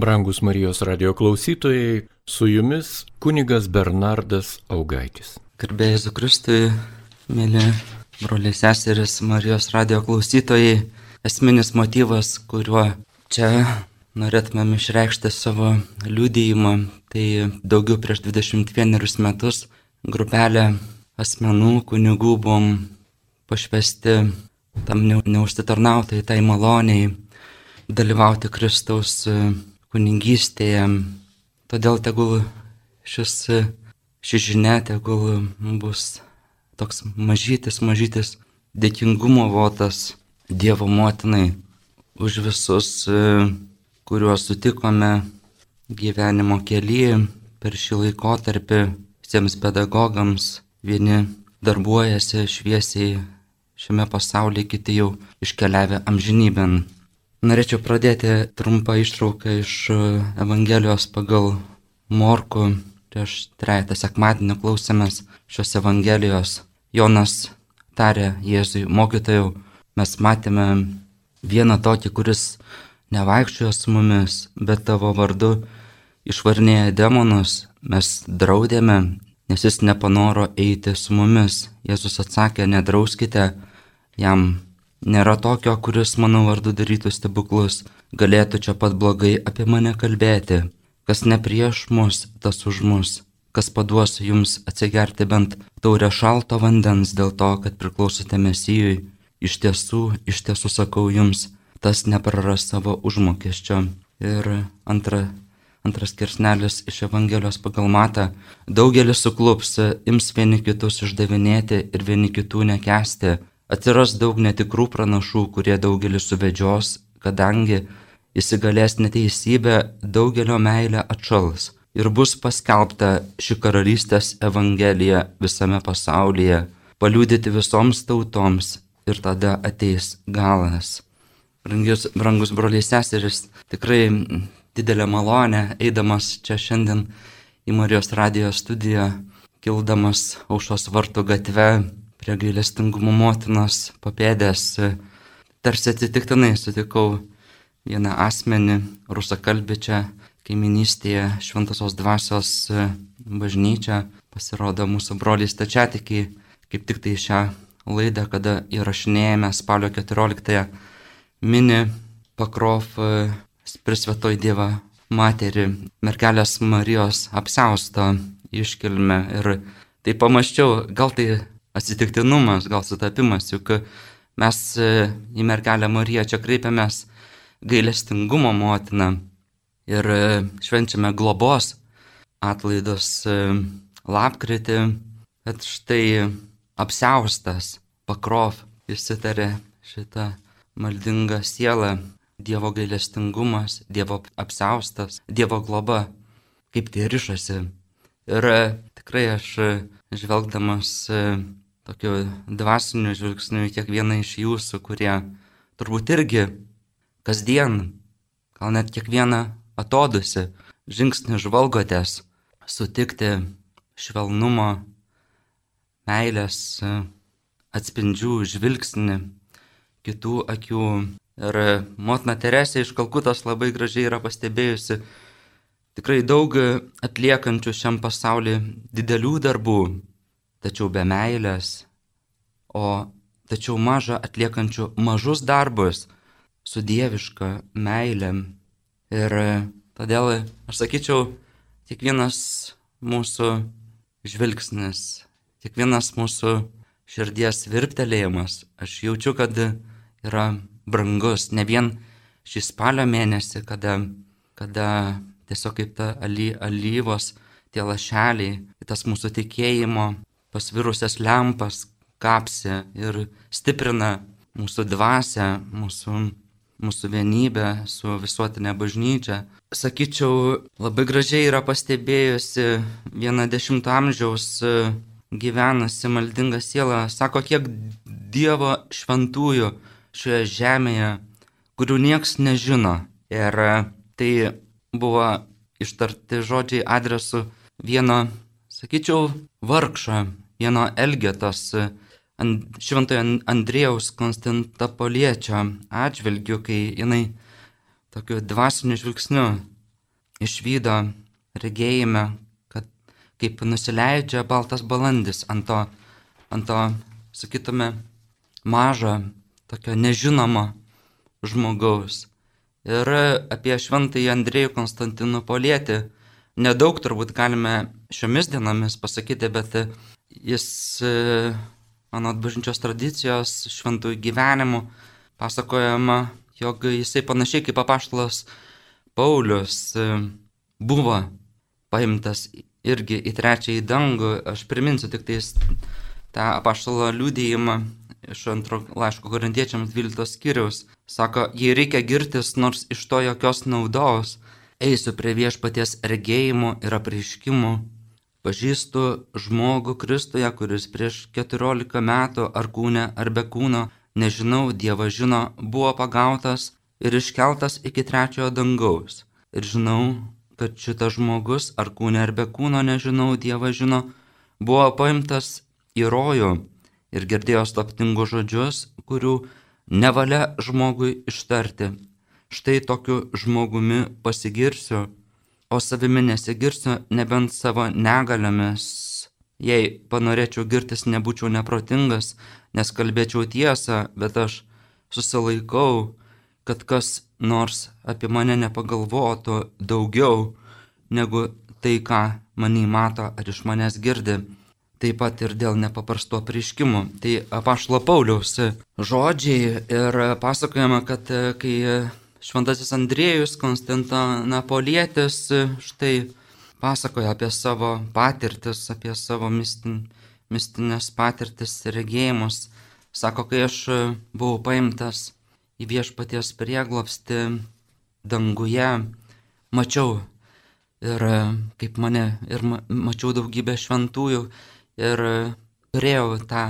Brangus Marijos radio klausytojai, su jumis kunigas Bernardas Augaitis. Garbėjai Zukristui, mėly broliai seseris Marijos radio klausytojai, esminis motyvas, kuriuo čia norėtumėm išreikšti savo liūdėjimą, tai daugiau prieš 21 metus grupelė asmenų, kunigų buvom pašvesti tam neužsitarnautai, tai maloniai dalyvauti Kristaus kunigystėje. Todėl tegul šis, ši žinia tegul bus toks mažytis, mažytis dėkingumo votas Dievo motinai už visus, kuriuos sutikome gyvenimo kelyje per šį laikotarpį visiems pedagogams. Vieni darbuojasi šviesiai šiame pasaulyje, kiti jau iškeliavę amžinybėn. Norėčiau pradėti trumpą ištrauką iš e, Evangelijos pagal Morku. Prieš trejata sekmadienį klausėmės šios Evangelijos. Jonas tarė Jėzui, mokytojau, mes matėme vieną tokį, kuris nevaikščiojo su mumis, bet tavo vardu išvarnėja demonus, mes draudėme, nes jis nepanoro eiti su mumis. Jėzus atsakė, nedrauskite jam Nėra tokio, kuris mano vardu darytų stebuklus, galėtų čia pat blogai apie mane kalbėti. Kas ne prieš mus, tas už mus. Kas paduos jums atsigerti bent taurę šalto vandens dėl to, kad priklausote mesijui. Iš tiesų, iš tiesų sakau jums, tas nepraras savo užmokesčio. Ir antra, antras kirsnelis iš Evangelijos pagal matą. Daugelis suklups, ims vieni kitus išdavinėti ir vieni kitų nekesti Atsiras daug netikrų pranašų, kurie daugelį suvedžios, kadangi įsigalės neteisybė, daugelio meilė atšals ir bus paskelbta ši karalystės evangelija visame pasaulyje, paliūdyti visoms tautoms ir tada ateis galas. Brangius, brangus broliai seseris, tikrai didelė malonė, eidamas čia šiandien į Marijos radijos studiją, kildamas aušos vartų gatve, prie gailestingumo motinos papėdės. Tarsi atsitiktinai sutikau vieną asmenį, rusakalbį čia kaiminystėje Šventosios dvasios bažnyčia. Pasirodo mūsų broliai stačiatikiai, kaip tik tai šią laidą, kada įrašinėjame spalio 14-ąją, mini pakrov prisvetoj Dievą materį, mergelės Marijos apsausto iškilme. Ir tai pamaščiau, gal tai atsitiktinumas, gal sutapimas, juk mes e, į mergelę Mariją čia kreipiamės gailestingumo motiną ir e, švenčiame globos atlaidus e, lapkritį, bet štai apsiaustas pakrov įsitarė šitą maldingą sielą, Dievo gailestingumas, Dievo apsiaustas, Dievo globa, kaip tai ryšasi. Ir tikrai aš žvelgdamas tokiu dvasiniu žvilgsniu į kiekvieną iš jūsų, kurie turbūt irgi kasdien, gal net kiekvieną atodusi žingsnį žvalgotės sutikti švelnumo, meilės atspindžių žvilgsnį kitų akių. Ir motina Teresė iš Kalkutos labai gražiai yra pastebėjusi tikrai daug atliekančių šiam pasauliu didelių darbų, tačiau be meilės, o tačiau maža atliekančių mažus darbus su dieviška meilė. Ir todėl aš sakyčiau, kiekvienas mūsų žvilgsnis, kiekvienas mūsų širdies virptelėjimas, aš jaučiu, kad yra brangus. Ne vien šį spalio mėnesį, kada, kada tiesiog kaip ta aly, alyvos, tie lašeliai, tas mūsų tikėjimo pasvirusias lempas kapsi ir stiprina mūsų dvasę, mūsų, mūsų vienybę su visuotinė bažnyčia. Sakyčiau, labai gražiai yra pastebėjusi viena dešimto amžiaus e, gyvenusi maldinga siela, sako, kiek Dievo šventųjų šioje žemėje, kurių nieks nežino. Ir e, tai buvo ištarti žodžiai adresu vieno, sakyčiau, vargšo vieno Elgetos ant šventojo Andrėjaus Konstantapoliečio atžvilgiu, kai jinai tokiu dvasiniu žvilgsniu išvydo regėjime, kad kaip nusileidžia baltas balandis ant to, ant to sakytume, mažo, tokio nežinomo žmogaus. Ir apie šventąjį Andrėjų Konstantinų Polietį nedaug turbūt galime šiomis dienomis pasakyti, bet jis, mano atbažinčios tradicijos, šventųjų gyvenimų pasakojama, jog jisai panašiai kaip apaštalas Paulius buvo paimtas irgi į trečiąjį dangų. Aš priminsiu tik tais tą apaštalo liūdėjimą iš antro laiško korintiečiams 12 skyriaus. Sako, jei reikia girtis, nors iš to jokios naudos, eisiu prie viešpaties regėjimų ir apreiškimų. Pažįstu žmogų Kristuje, kuris prieš 14 metų ar kūne ar be kūno, nežinau, Dievas žino, buvo pagautas ir iškeltas iki trečiojo dangaus. Ir žinau, kad šitas žmogus ar kūne ar be kūno, nežinau, Dievas žino, buvo paimtas į rojų ir girdėjo slaptingus žodžius, kurių nevalia žmogui ištarti. Štai tokiu žmogumi pasigirsiu, o savimi nesigirsiu nebent savo negaliomis. Jei panorėčiau girtis, nebūčiau neprotingas, nes kalbėčiau tiesą, bet aš susilaikau, kad kas nors apie mane nepagalvotų daugiau negu tai, ką manį mato ar iš manęs girdi taip pat ir dėl nepaprasto prieškimų. Tai apaštalo Pauliaus žodžiai ir pasakojama, kad kai šventasis Andriejus Konstantinopolietis štai pasakoja apie savo patirtis, apie savo mistin, mistinės patirtis ir regėjimus. Sako, kai aš buvau paimtas į viešpaties prieglopsti danguje, mačiau ir kaip mane, ir mačiau daugybę šventųjų ir turėjau tą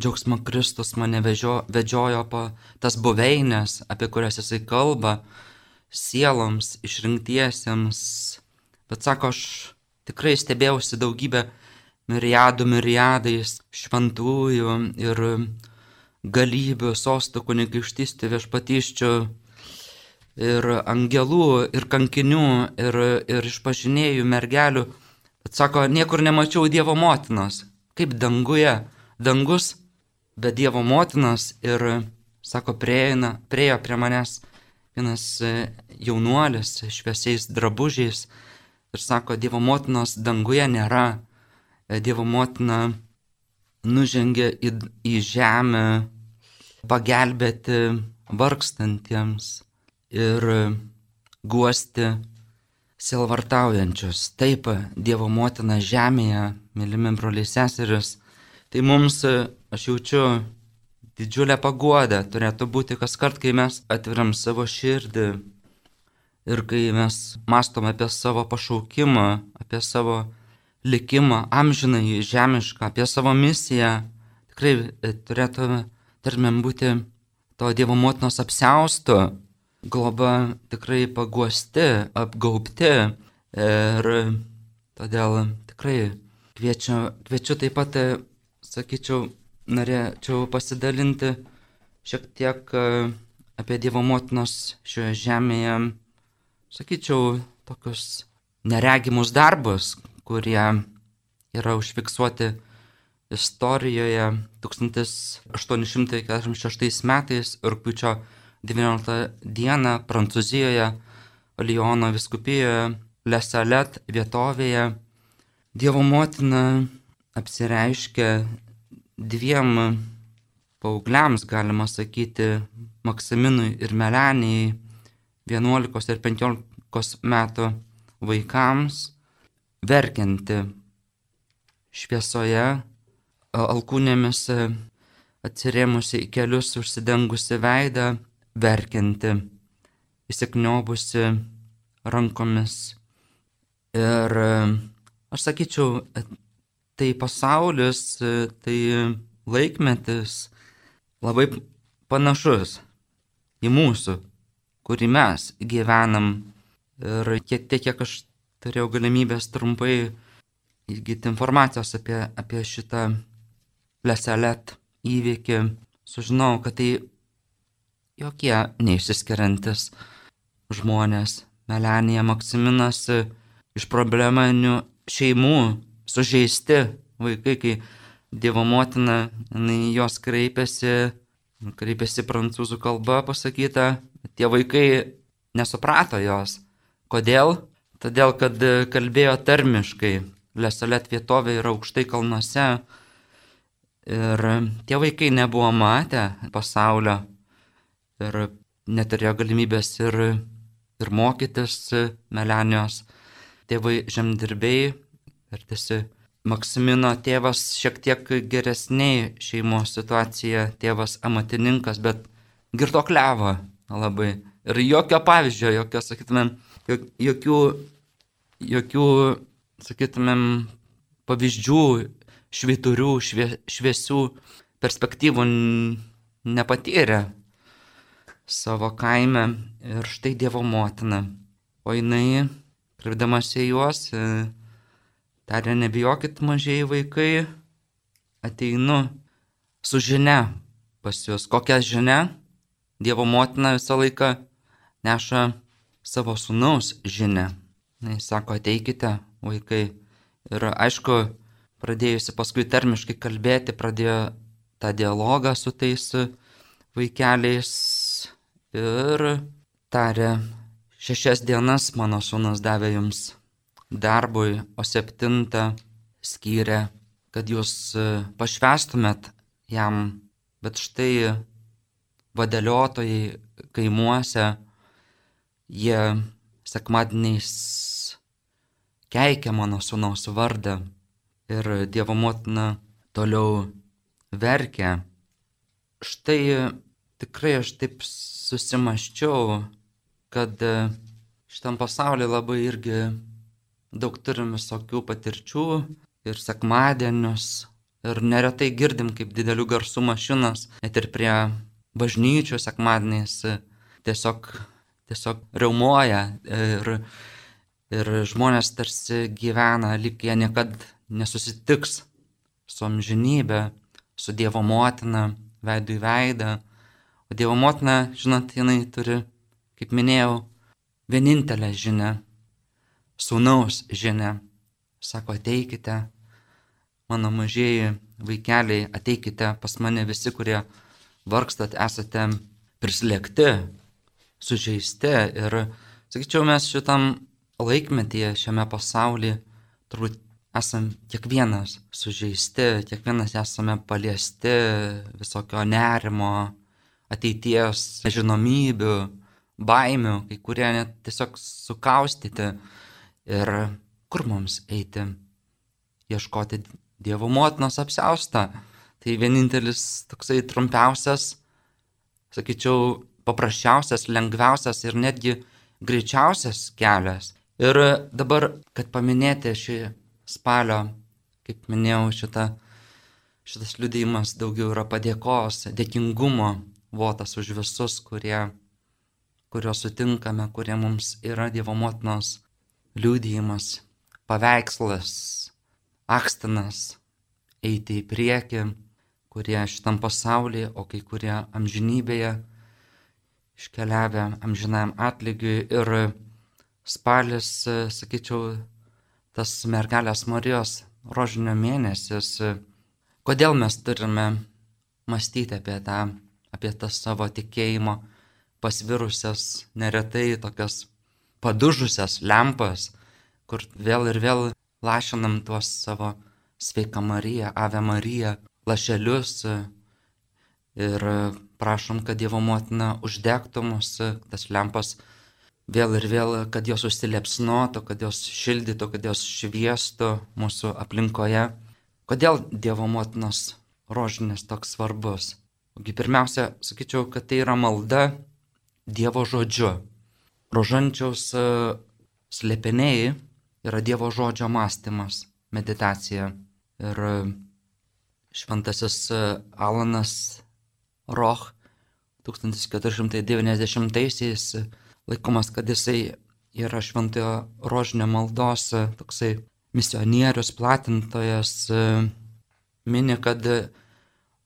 džiaugsmą Kristus mane vežio, vedžiojo po tas buveinės, apie kurias jisai kalba, sieloms, išrinktiesiems. Bet sako, aš tikrai stebėjausi daugybę miriadų miriadais šventųjų ir galybių, sostų kunigaikštystų viešpatyščių ir angelų, ir kankinių, ir, ir išpažinėjų mergelių. Bet sako, niekur nemačiau Dievo motinos kaip danguje, dangus be Dievo motinos ir, sako, prieina, priejo prie manęs vienas e, jaunuolis šviesiais drabužiais ir sako, Dievo motinos danguje nėra, e, Dievo motina nužengė į, į žemę pagelbėti vargstantiems ir guosti silvartaujančius. Taip, Dievo motina žemėje, mylimi broliai seseris, tai mums, aš jaučiu, didžiulę paguodą turėtų būti kas kart, kai mes atviram savo širdį ir kai mes mastom apie savo pašaukimą, apie savo likimą, amžinai, žemišką, apie savo misiją. Tikrai e, turėtume, tarmėm būti to Dievo motinos apsausto globa tikrai paguosti, apgaubti ir todėl tikrai kviečiu, kviečiu taip pat, sakyčiau, norėčiau pasidalinti šiek tiek apie Dievo motinos šioje žemėje, sakyčiau, tokius neregimus darbus, kurie yra užfiksuoti istorijoje 1846 metais rūpiučio 19 dieną Prancūzijoje, Lyono viskupijoje, Lesalet vietovėje. Dievo motina apsireiškia dviem paaugliams, galima sakyti, Maksiminui ir Melenijai, 11 ir 15 metų vaikams, verkianti šviesoje, alkūnėmis atsirėmusi į kelius užsidengusi veidą, verkianti, įsikniobusi rankomis. Ir aš sakyčiau, tai pasaulis, tai laikmetis labai panašus į mūsų, kurį mes gyvenam. Ir kiek tiek, kiek aš turėjau galimybės trumpai įgyti informacijos apie, apie šitą leselet įvykį, sužinau, kad tai jokie neišsiskiriantis žmonės, Melenija, Maksiminas iš probleminių šeimų, sužeisti vaikai, kai Dievo motina, jos kreipiasi, kreipiasi prancūzų kalba pasakyta, tie vaikai nesuprato jos. Kodėl? Todėl, kad kalbėjo tarmiškai. Lesolet vietovė yra aukštai kalnuose. Ir tie vaikai nebuvo matę pasaulio. Ir neturėjo galimybės ir, ir mokytis Melenijos. Tėvai žemdirbiai tiesiog Maksimino tėvas šiek tiek geresniai šeimos situacija, tėvas amatininkas, bet girtokliavo labai. Ir jokio pavyzdžio, jokio, sakytumėm, jokių, jokių, sakytumėm, pavyzdžių, šviturių, švie, šviesių perspektyvų nepatyrė savo kaime ir štai Dievo motina. O jinai, kreipdamas į juos, Tarė, nebijokit mažiai vaikai, ateinu su žinia pas jūs. Kokią žinę? Dievo motina visą laiką neša savo sunaus žinę. Jis sako, ateikite, vaikai. Ir aišku, pradėjusi paskui termiškai kalbėti, pradėjo tą dialogą su tais vaikeliais ir tarė, šešias dienas mano sunas davė jums darbui, o septintą skyrė, kad jūs e, pašvestumėt jam. Bet štai vadeliotojai kaimuose, jie sekmadieniais keikia mano sunaus vardą ir Dievo motina toliau verkia. Štai tikrai aš taip susimaščiau, kad e, šitam pasaulyje labai irgi daug turim visokių patirčių ir sekmadienius. Ir neretai girdim, kaip didelių garsų mašinas, net ir prie bažnyčių sekmadieniais tiesiog, tiesiog reumoja ir, ir žmonės tarsi gyvena, lyg jie niekada nesusitiks su amžinybė, su Dievo motina, veidų į veidą. O Dievo motina, žinot, jinai turi, kaip minėjau, vienintelę žinę sūnaus žinia. Sako, ateikite, mano mažieji vaikeliai, ateikite pas mane visi, kurie vargstat, esate prislėgti, sužeisti. Ir, sakyčiau, mes šitam laikmetyje, šiame pasaulyje, turbūt esam kiekvienas sužeisti, kiekvienas esame paliesti visokio nerimo, ateities nežinomybių, baimių, kai kurie net tiesiog sukaustyti Ir kur mums eiti? Ieškoti Dievo motinos apsaustą. Tai vienintelis toksai trumpiausias, sakyčiau, paprasčiausias, lengviausias ir netgi greičiausias kelias. Ir dabar, kad paminėti šį spalio, kaip minėjau, šitą, šitas liudėjimas daugiau yra padėkos, dėkingumo votas už visus, kurie, kuriuos sutinkame, kurie mums yra Dievo motinos liūdėjimas, paveikslas, akstinas eiti į priekį, kurie šitam pasaulyje, o kai kurie amžinybėje iškeliavę amžinajam atlygiui ir spalis, sakyčiau, tas mergelės Marijos rožinio mėnesis, kodėl mes turime mąstyti apie tą, apie tas savo tikėjimo pasvirusias, neretai tokias padužusias lempas, kur vėl ir vėl lašinam tuos savo sveiką Mariją, Ave Mariją, lašelius ir prašom, kad Dievo motina uždegtų mus tas lempas vėl ir vėl, kad jos užsilepsnotų, kad jos šildytų, kad jos šviestų mūsų aplinkoje. Kodėl Dievo motinos rožinės toks svarbus? Ogi pirmiausia, sakyčiau, kad tai yra malda Dievo žodžiu. Rožančiaus e, slėpiniai yra Dievo žodžio mąstymas, meditacija. Ir e, šventasis e, Alanas Roch 1490-aisiais laikomas, kad jisai yra šventojo rožinio maldos toksai misionierius, platintojas, mini, kad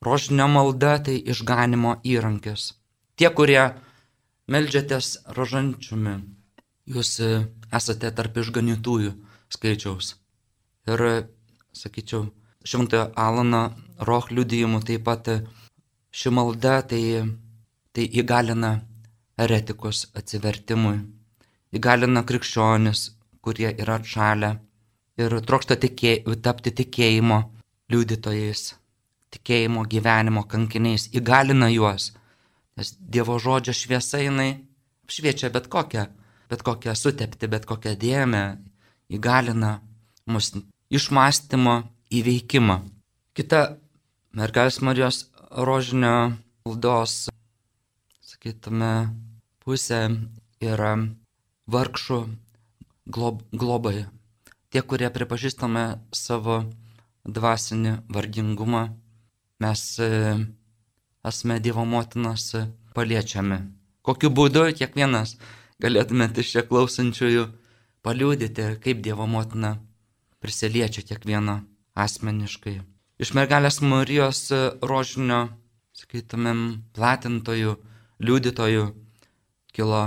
rožinio malda tai išganimo įrankis. Tie, kurie Meldžiatės rožančiumi, jūs esate tarp išganytųjų skaičiaus. Ir, sakyčiau, šventojo Alano Roch liudijimų taip pat ši malda tai, tai įgalina eretikus atsivertimui, įgalina krikščionis, kurie yra atšalę ir trokšta tikė, tapti tikėjimo liudytojais, tikėjimo gyvenimo kankiniais, įgalina juos, nes Dievo žodžio šviesa jinai apšviečia bet kokią, bet kokią sutepti, bet kokią dėmę, įgalina mus išmastymo įveikimą. Kita mergelės Marijos rožinio maldos, sakytume, pusė yra vargšų glob, globai. Tie, kurie pripažįstame savo dvasinį vargingumą, mes esame Dievo motinos paliečiami. Kokiu būdu kiekvienas galėtumėte iš čia klausančiųjų paliūdyti, kaip Dievo motina prisiliečia kiekvieną asmeniškai. Iš mergelės Marijos rožinio, sakytumėm, platintojų, liudytojų kilo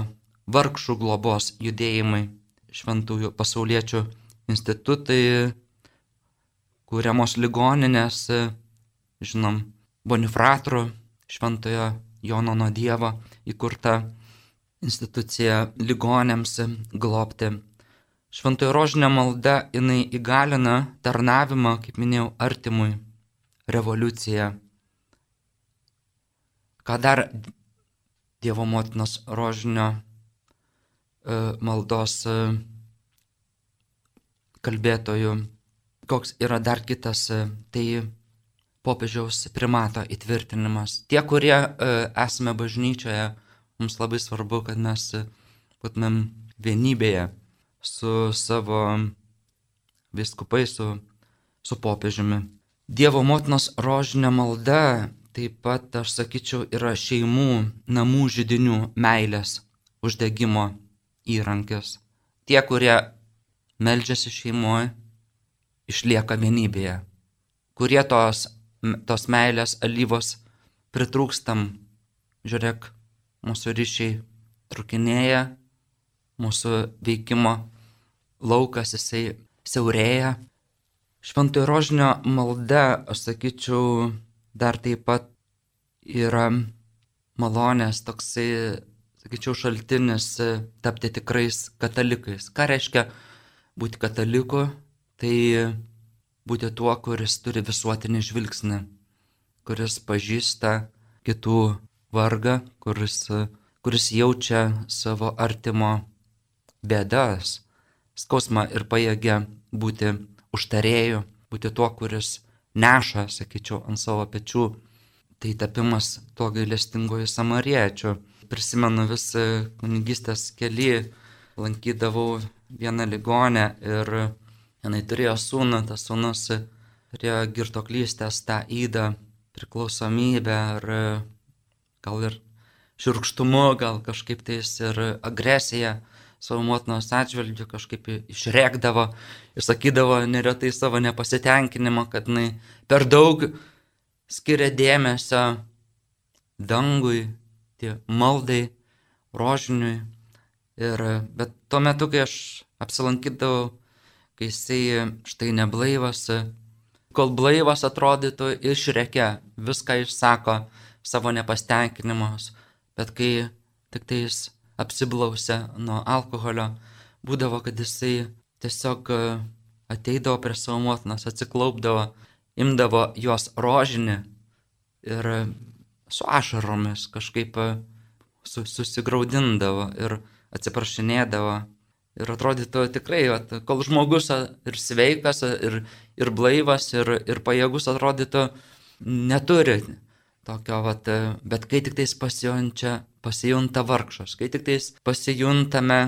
vargšų globos judėjimai, šventųjų pasauliečių institutai, kūriamos ligoninės, žinom, Bonifratro, šventojo Jono nuo Dievo įkurta institucija ligonėms globti. Šventojo rožinė malda jinai įgalina tarnavimą, kaip minėjau, artimui, revoliuciją. Ką dar Dievo motinos rožinio E, maldos e, kalbėtojų. Koks yra dar kitas, e, tai popiežiaus primato įtvirtinimas. Tie, kurie esame bažnyčioje, mums labai svarbu, kad mes būtumėm vienybėje su savo viskupai, su, su popiežiumi. Dievo motinos rožinė malda taip pat, aš sakyčiau, yra šeimų, namų žydinių meilės uždegimo įrankius. Tie, kurie meldžiasi šeimoje, išlieka vienybėje. Kurie tos, tos meilės alyvos pritrūkstam, žiūrėk, mūsų ryšiai trukinėja, mūsų veikimo laukas jisai siaurėja. Šventojo rožinio malda, aš sakyčiau, dar taip pat yra malonės toksai sakyčiau, šaltinis tapti tikrais katalikais. Ką reiškia būti kataliku? Tai būti tuo, kuris turi visuotinį žvilgsnį, kuris pažįsta kitų vargą, kuris, kuris jaučia savo artimo bėdas, skausmą ir pajėgia būti užtarėjų, būti tuo, kuris neša, sakyčiau, ant savo pečių. Tai tapimas tuo gailestingoju samariečiu prisimenu vis kunigystės keli, lankydavau vieną ligonę ir jinai turėjo sūnų, tas sūnus turėjo girtoklystės tą įdą, priklausomybę ar gal ir širkštumu, gal kažkaip tais ir agresiją savo motinos atžvilgių kažkaip išrėkdavo ir sakydavo neretai savo nepasitenkinimą, kad jinai per daug skiria dėmesio dangui, tie maldai, rožiniui. Ir, bet tuo metu, kai aš apsilankydavau, kai jisai štai neblaivas, kol blaivas atrodytų išrekia, viską išsako savo nepastenkinimus, bet kai tik tai jis apsiblausia nuo alkoholio, būdavo, kad jisai tiesiog ateidavo prie savo motinos, atsiklaupdavo, imdavo jos rožinį ir su ašaromis kažkaip su, susigaudindavo ir atsiprašinėdavo. Ir atrodytų tikrai, at, kol žmogus ir sveikas, ir, ir blaivas, ir, ir pajėgus atrodytų, neturi tokio, vat, e, bet kai tik tais pasijunčia, pasijunta vargšas, kai tik tais pasijuntame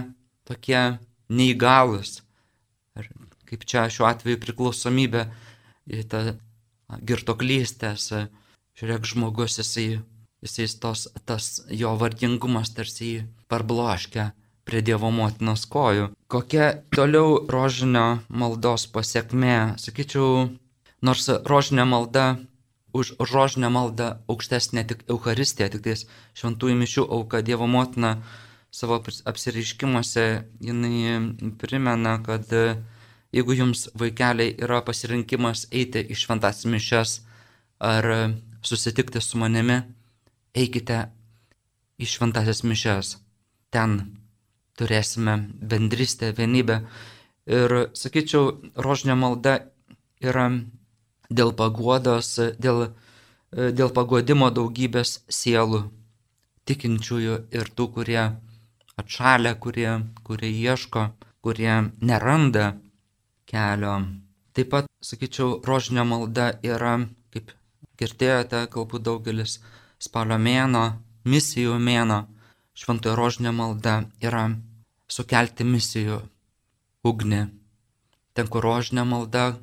tokie neįgalus, ir kaip čia šiuo atveju priklausomybė tą girtoklystės, Žiūrėk, žmogus, jisai, jisai tos, tas jo vargingumas tarsi jį parbloškia prie Dievo motinos kojų. Kokia toliau rožinio maldos pasiekmė? Sakyčiau, nors rožinė malda už rožinę maldą aukštesnė tik Euharistija, tik tais šventųjų mišių auka Dievo motina savo apsireiškimuose jinai primena, kad jeigu jums vaikeliai yra pasirinkimas eiti į šventas mišes ar susitikti su manimi, eikite į šventasias mišes. Ten turėsime bendrystę, vienybę. Ir sakyčiau, rožinė malda yra dėl paguodos, dėl, dėl paguodimo daugybės sielų, tikinčiųjų ir tų, kurie atšalia, kurie, kurie ieško, kurie neranda kelio. Taip pat, sakyčiau, rožinio malda yra, kaip girdėjote, galbūt daugelis spalio mėno, misijų mėno, šventojo rožinio malda yra sukelti misijų ugnį. Ten, kur rožinė malda,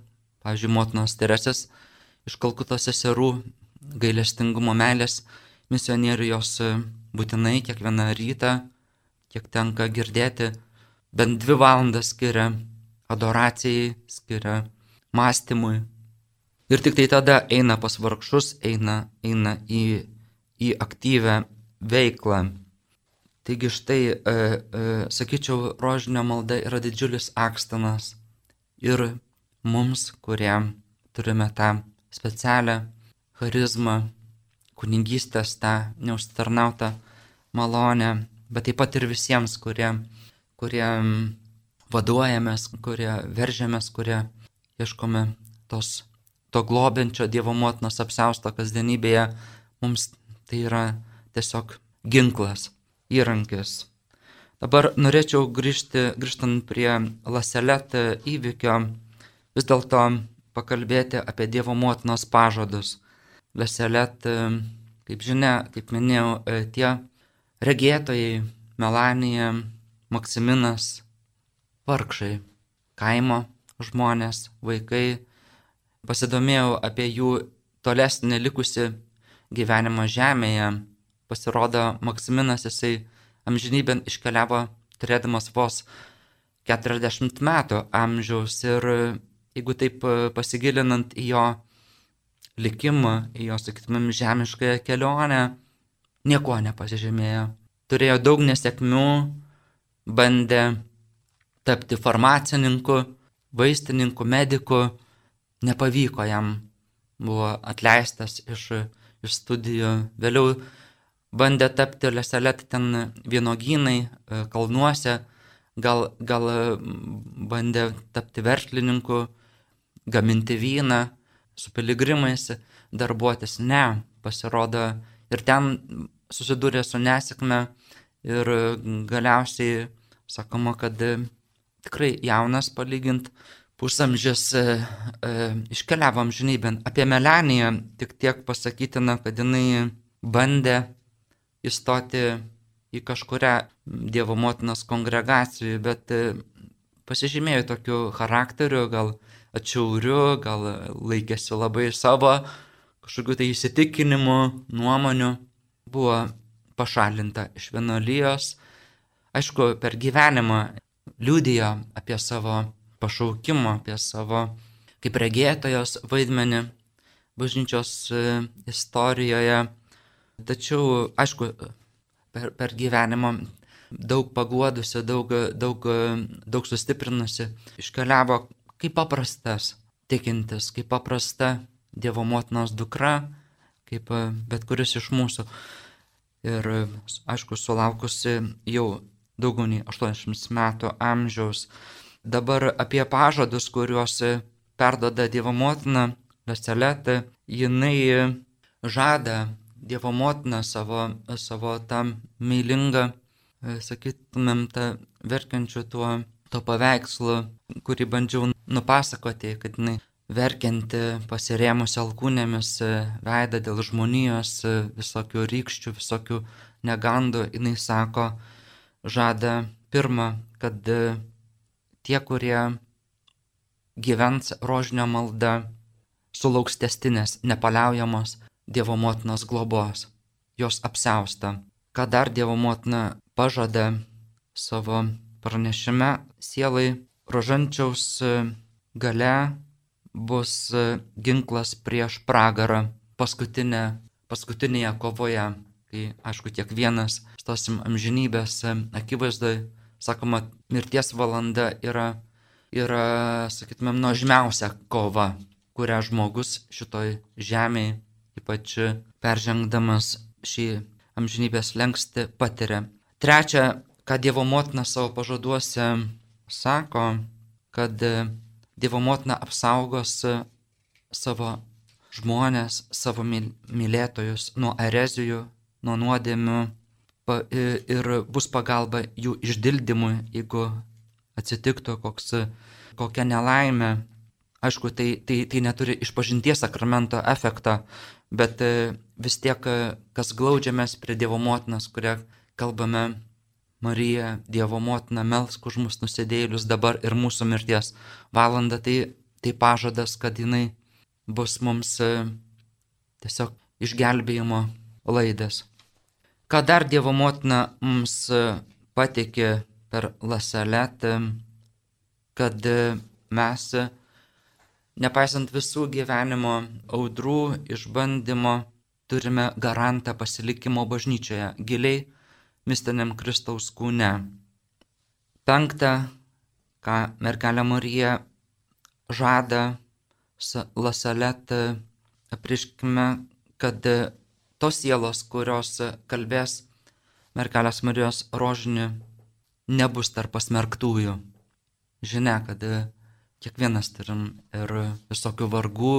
pavyzdžiui, motinos Teresės iš Kalkutos seserų gailestingumo meilės misionierius būtinai kiekvieną rytą, kiek tenka girdėti, bent dvi valandas skiria adoracijai, skiria mąstymui. Ir tik tai tada eina pas vargšus, eina, eina į, į aktyvę veiklą. Taigi štai, e, e, sakyčiau, rožinio malda yra didžiulis akstanas ir mums, kurie turime tą specialią charizmą, kunigystės, tą neužtarnautą malonę, bet taip pat ir visiems, kurie, kurie vaduojamės, kurie veržiamės, kurie ieškome tos, to globinčio Dievo motinos apsausto kasdienybėje, mums tai yra tiesiog ginklas, įrankis. Dabar norėčiau grįžti, grįžtant prie Laselet įvykio, vis dėlto pakalbėti apie Dievo motinos pažadus. Laselet, kaip žinia, kaip minėjau, tie regėtojai, Melanija, Maksiminas, vargšai, kaimo žmonės, vaikai. Pasidomėjau apie jų tolesnį likusi gyvenimą žemėje. Pasirodo, Maksiminas jisai amžinybėn iškeliavo turėdamas vos 40 metų amžiaus ir jeigu taip pasigilinant į jo likimą, į jo, sakytumėm, žemiškąją kelionę, nieko nepasižymėjo. Turėjo daug nesėkmių, bandė tapti farmacininku, vaistininku, mediku, nepavyko jam, buvo atleistas iš, iš studijų, vėliau bandė tapti leselet ten vienogynai, e, kalnuose, gal, gal bandė tapti verslininku, gaminti vyną, su piligrimais darbuotis, ne, pasirodo ir ten susidūrė su nesėkme ir galiausiai sakoma, kad tikrai jaunas palygint, pusamžis e, e, iškeliavo amžinybėn. Apie Melaniją tik tiek pasakytina, kad jinai bandė įstoti į kažkuria Dievo motinos kongregacijų, bet e, pasižymėjo tokiu charakteriu, gal atšiauriu, gal laikėsi labai savo kažkokiu tai įsitikinimu, nuomoniu, buvo pašalinta iš vienolyjos. Aišku, per gyvenimą liūdėjo apie savo pašaukimą, apie savo kaip regėtojos vaidmenį bažnyčios e, istorijoje. Tačiau, aišku, per, per gyvenimą daug paguodusi, daug, daug, daug sustiprinusi, iškeliavo kaip paprastas tikintis, kaip paprasta Dievo motinos dukra, kaip bet kuris iš mūsų. Ir, aišku, sulaukusi jau daugiau nei 80 metų amžiaus. Dabar apie pažadus, kuriuos perdoda Dievo motina Leseletė, jinai žada Dievo motina savo, savo tą meilingą, sakytumėm, tą verkiančių tuo, to paveikslu, kurį bandžiau nupasakoti, kad jinai verkianti pasirėmusi alkūnėmis veidą dėl žmonijos, visokių rykščių, visokių negandų, jinai sako, žada pirmą, kad e, tie, kurie gyvens rožinio malda, sulauks testinės, nepaliaujamos Dievo motinos globos, jos apsausta. Ką dar Dievo motina pažada savo pranešime sielai, rožančiaus gale bus ginklas prieš pragarą paskutinė, paskutinėje kovoje, kai, aišku, kiekvienas stosim amžinybės akivaizdai, sakoma, mirties valanda yra, yra sakytumėm, nuožmiausia kova, kurią žmogus šitoj žemėje, ypač peržengdamas šį amžinybės lengsti patiria. Trečia, ką Dievo motina savo pažaduose sako, kad Dievo motina apsaugos savo žmonės, savo mylėtojus nuo erezijų, nuo nuodėmių ir bus pagalba jų išdildymui, jeigu atsitiktų koks, kokia nelaimė. Aišku, tai, tai, tai neturi išpažinties sakramento efektą, bet vis tiek, kas glaudžiamės prie Dievo motinas, kurią kalbame Marija, Dievo motina, melsk už mus nusidėlius dabar ir mūsų mirties valanda, tai, tai pažadas, kad jinai bus mums e, tiesiog išgelbėjimo laidas. Ką dar Dievo motina mums e, patikė per lasaletą, kad e, mes, nepaisant visų gyvenimo audrų, išbandymo, turime garantą pasilikimo bažnyčioje, giliai mistiniam Kristaus kūne. Penkta, ką mergelė Marija žada Lasalet apriškime, kad tos sielos, kurios kalbės mergelės Marijos rožinį, nebus tarp pasmerktųjų. Žinia, kad kiekvienas turim ir visokių vargų,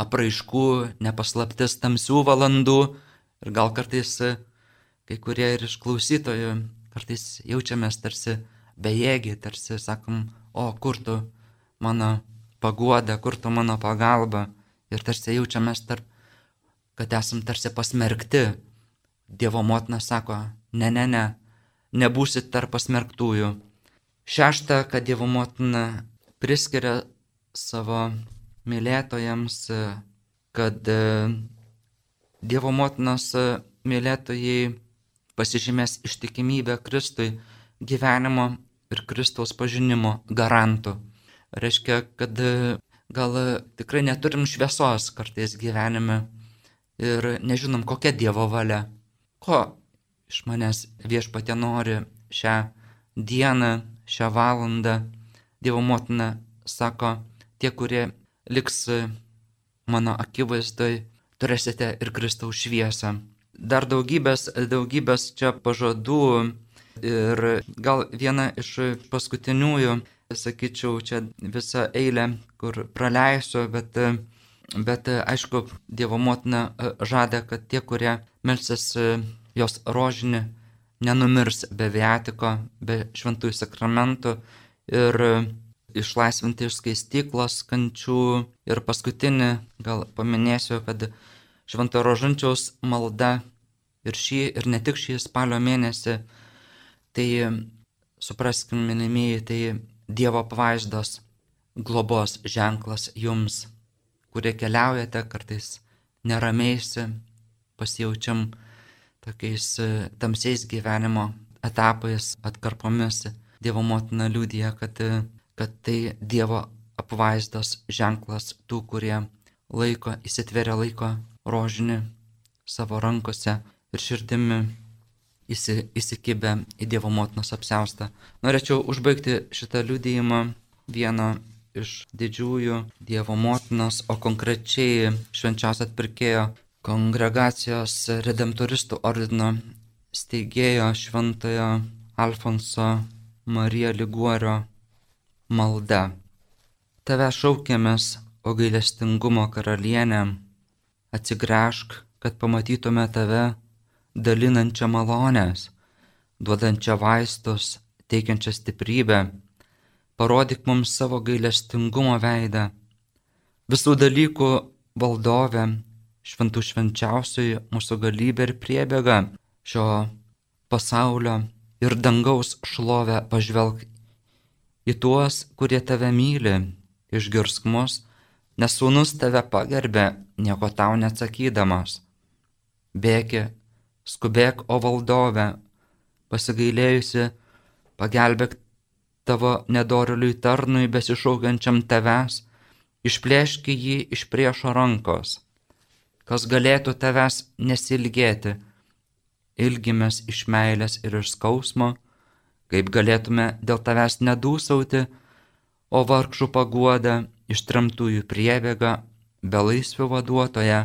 apraiškų, nepaslaptis tamsių valandų ir gal kartais kai kurie ir iš klausytojų kartais jaučiamės tarsi bejėgiai, tarsi sakom, o kur tu mano paguoda, kur tu mano pagalba ir tarsi jaučiamės tarp, kad esam tarsi pasmerkti. Dievo motina sako, ne, ne, ne, nebūsit tarp pasmerktųjų. Šešta, kad Dievo motina priskiria savo mylėtojams, kad Dievo motinos mylėtojai pasižymės ištikimybę Kristui gyvenimo ir Kristaus pažinimo garantų. Reiškia, kad gal tikrai neturim šviesos kartais gyvenime ir nežinom, kokia Dievo valia, ko iš manęs viešpatė nori šią dieną, šią valandą. Dievo motina sako, tie, kurie liks mano akivaizdai, turėsite ir Kristaus šviesą. Dar daugybės, daugybės čia pažadų ir gal viena iš paskutiniųjų, sakyčiau, čia visą eilę, kur praleisiu, bet, bet aišku, Dievo motina žada, kad tie, kurie melsis jos rožinį, nenumirs be viatiko, be šventųjų sakramentų ir išlaisvinti iš skaistyklos kančių. Ir paskutinį gal paminėsiu, kad Švento Rožančiaus malda ir šį, ir ne tik šį spalio mėnesį, tai supraskim, minimieji, tai Dievo pavaizdos globos ženklas jums, kurie keliaujate kartais neramiaisi, pasijaučiam tokiais e, tamsiais gyvenimo etapais, atkarpomis. Dievo motina liūdija, kad, kad tai Dievo apvaizdos ženklas tų, kurie laiko, įsitveria laiko rožinį savo rankose ir širdimi įsi, įsikibę į Dievo motinos apseustą. Norėčiau užbaigti šitą liudijimą vieno iš didžiųjų Dievo motinos, o konkrečiai švenčiaus atpirkėjo kongregacijos redemptoristų ordino steigėjo šventojo Alfonso Marija Liguorio malda. Tave šaukėmės, o gailestingumo karalienė, atsigręžk, kad pamatytume tave dalinančią malonės, duodančią vaistus, teikiančią stiprybę, parodyk mums savo gailestingumo veidą. Visų dalykų valdovė, šventų švenčiausiai mūsų galybė ir priebėga šio pasaulio ir dangaus šlovę pažvelg į tuos, kurie tave myli, išgirsk mus nes sūnus tave pagerbė, nieko tau neatsakydamas. Bėgi, skubėk, o valdove, pasigailėjusi, pagelbėk tavo nedoriliui tarnui besišaukiančiam tavęs, išplėški jį iš priešo rankos. Kas galėtų tavęs nesilgėti, ilgimės iš meilės ir iš skausmo, kaip galėtume dėl tavęs nedūsauti, o vargšų paguoda, ištramtųjų priebėga, belaisvių vaduotoja.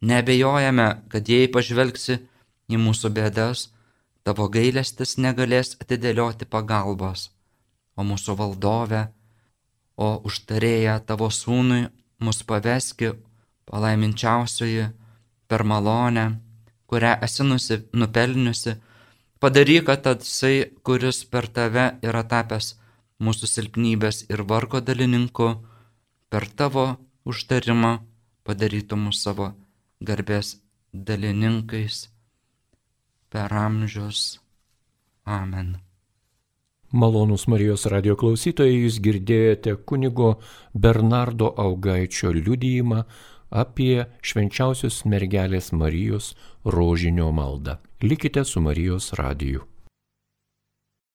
Nebejojame, kad jei pažvelgsi į mūsų bėdas, tavo gailestis negalės atidėlioti pagalbos, o mūsų valdove, o užtarėja tavo sūnui mus paveski palaiminčiausioji per malonę, kurią esi nusi, nupelniusi, padaryk, kad tasai, kuris per tave yra tapęs mūsų silpnybės ir vargo dalininku, per tavo užtarimą padarytų mus savo garbės dalininkais per amžius. Amen. Malonus Marijos radio klausytojai, jūs girdėjote kunigo Bernardo Augaičio liudyjimą apie švenčiausios mergelės Marijos rožinio maldą. Likite su Marijos radiju.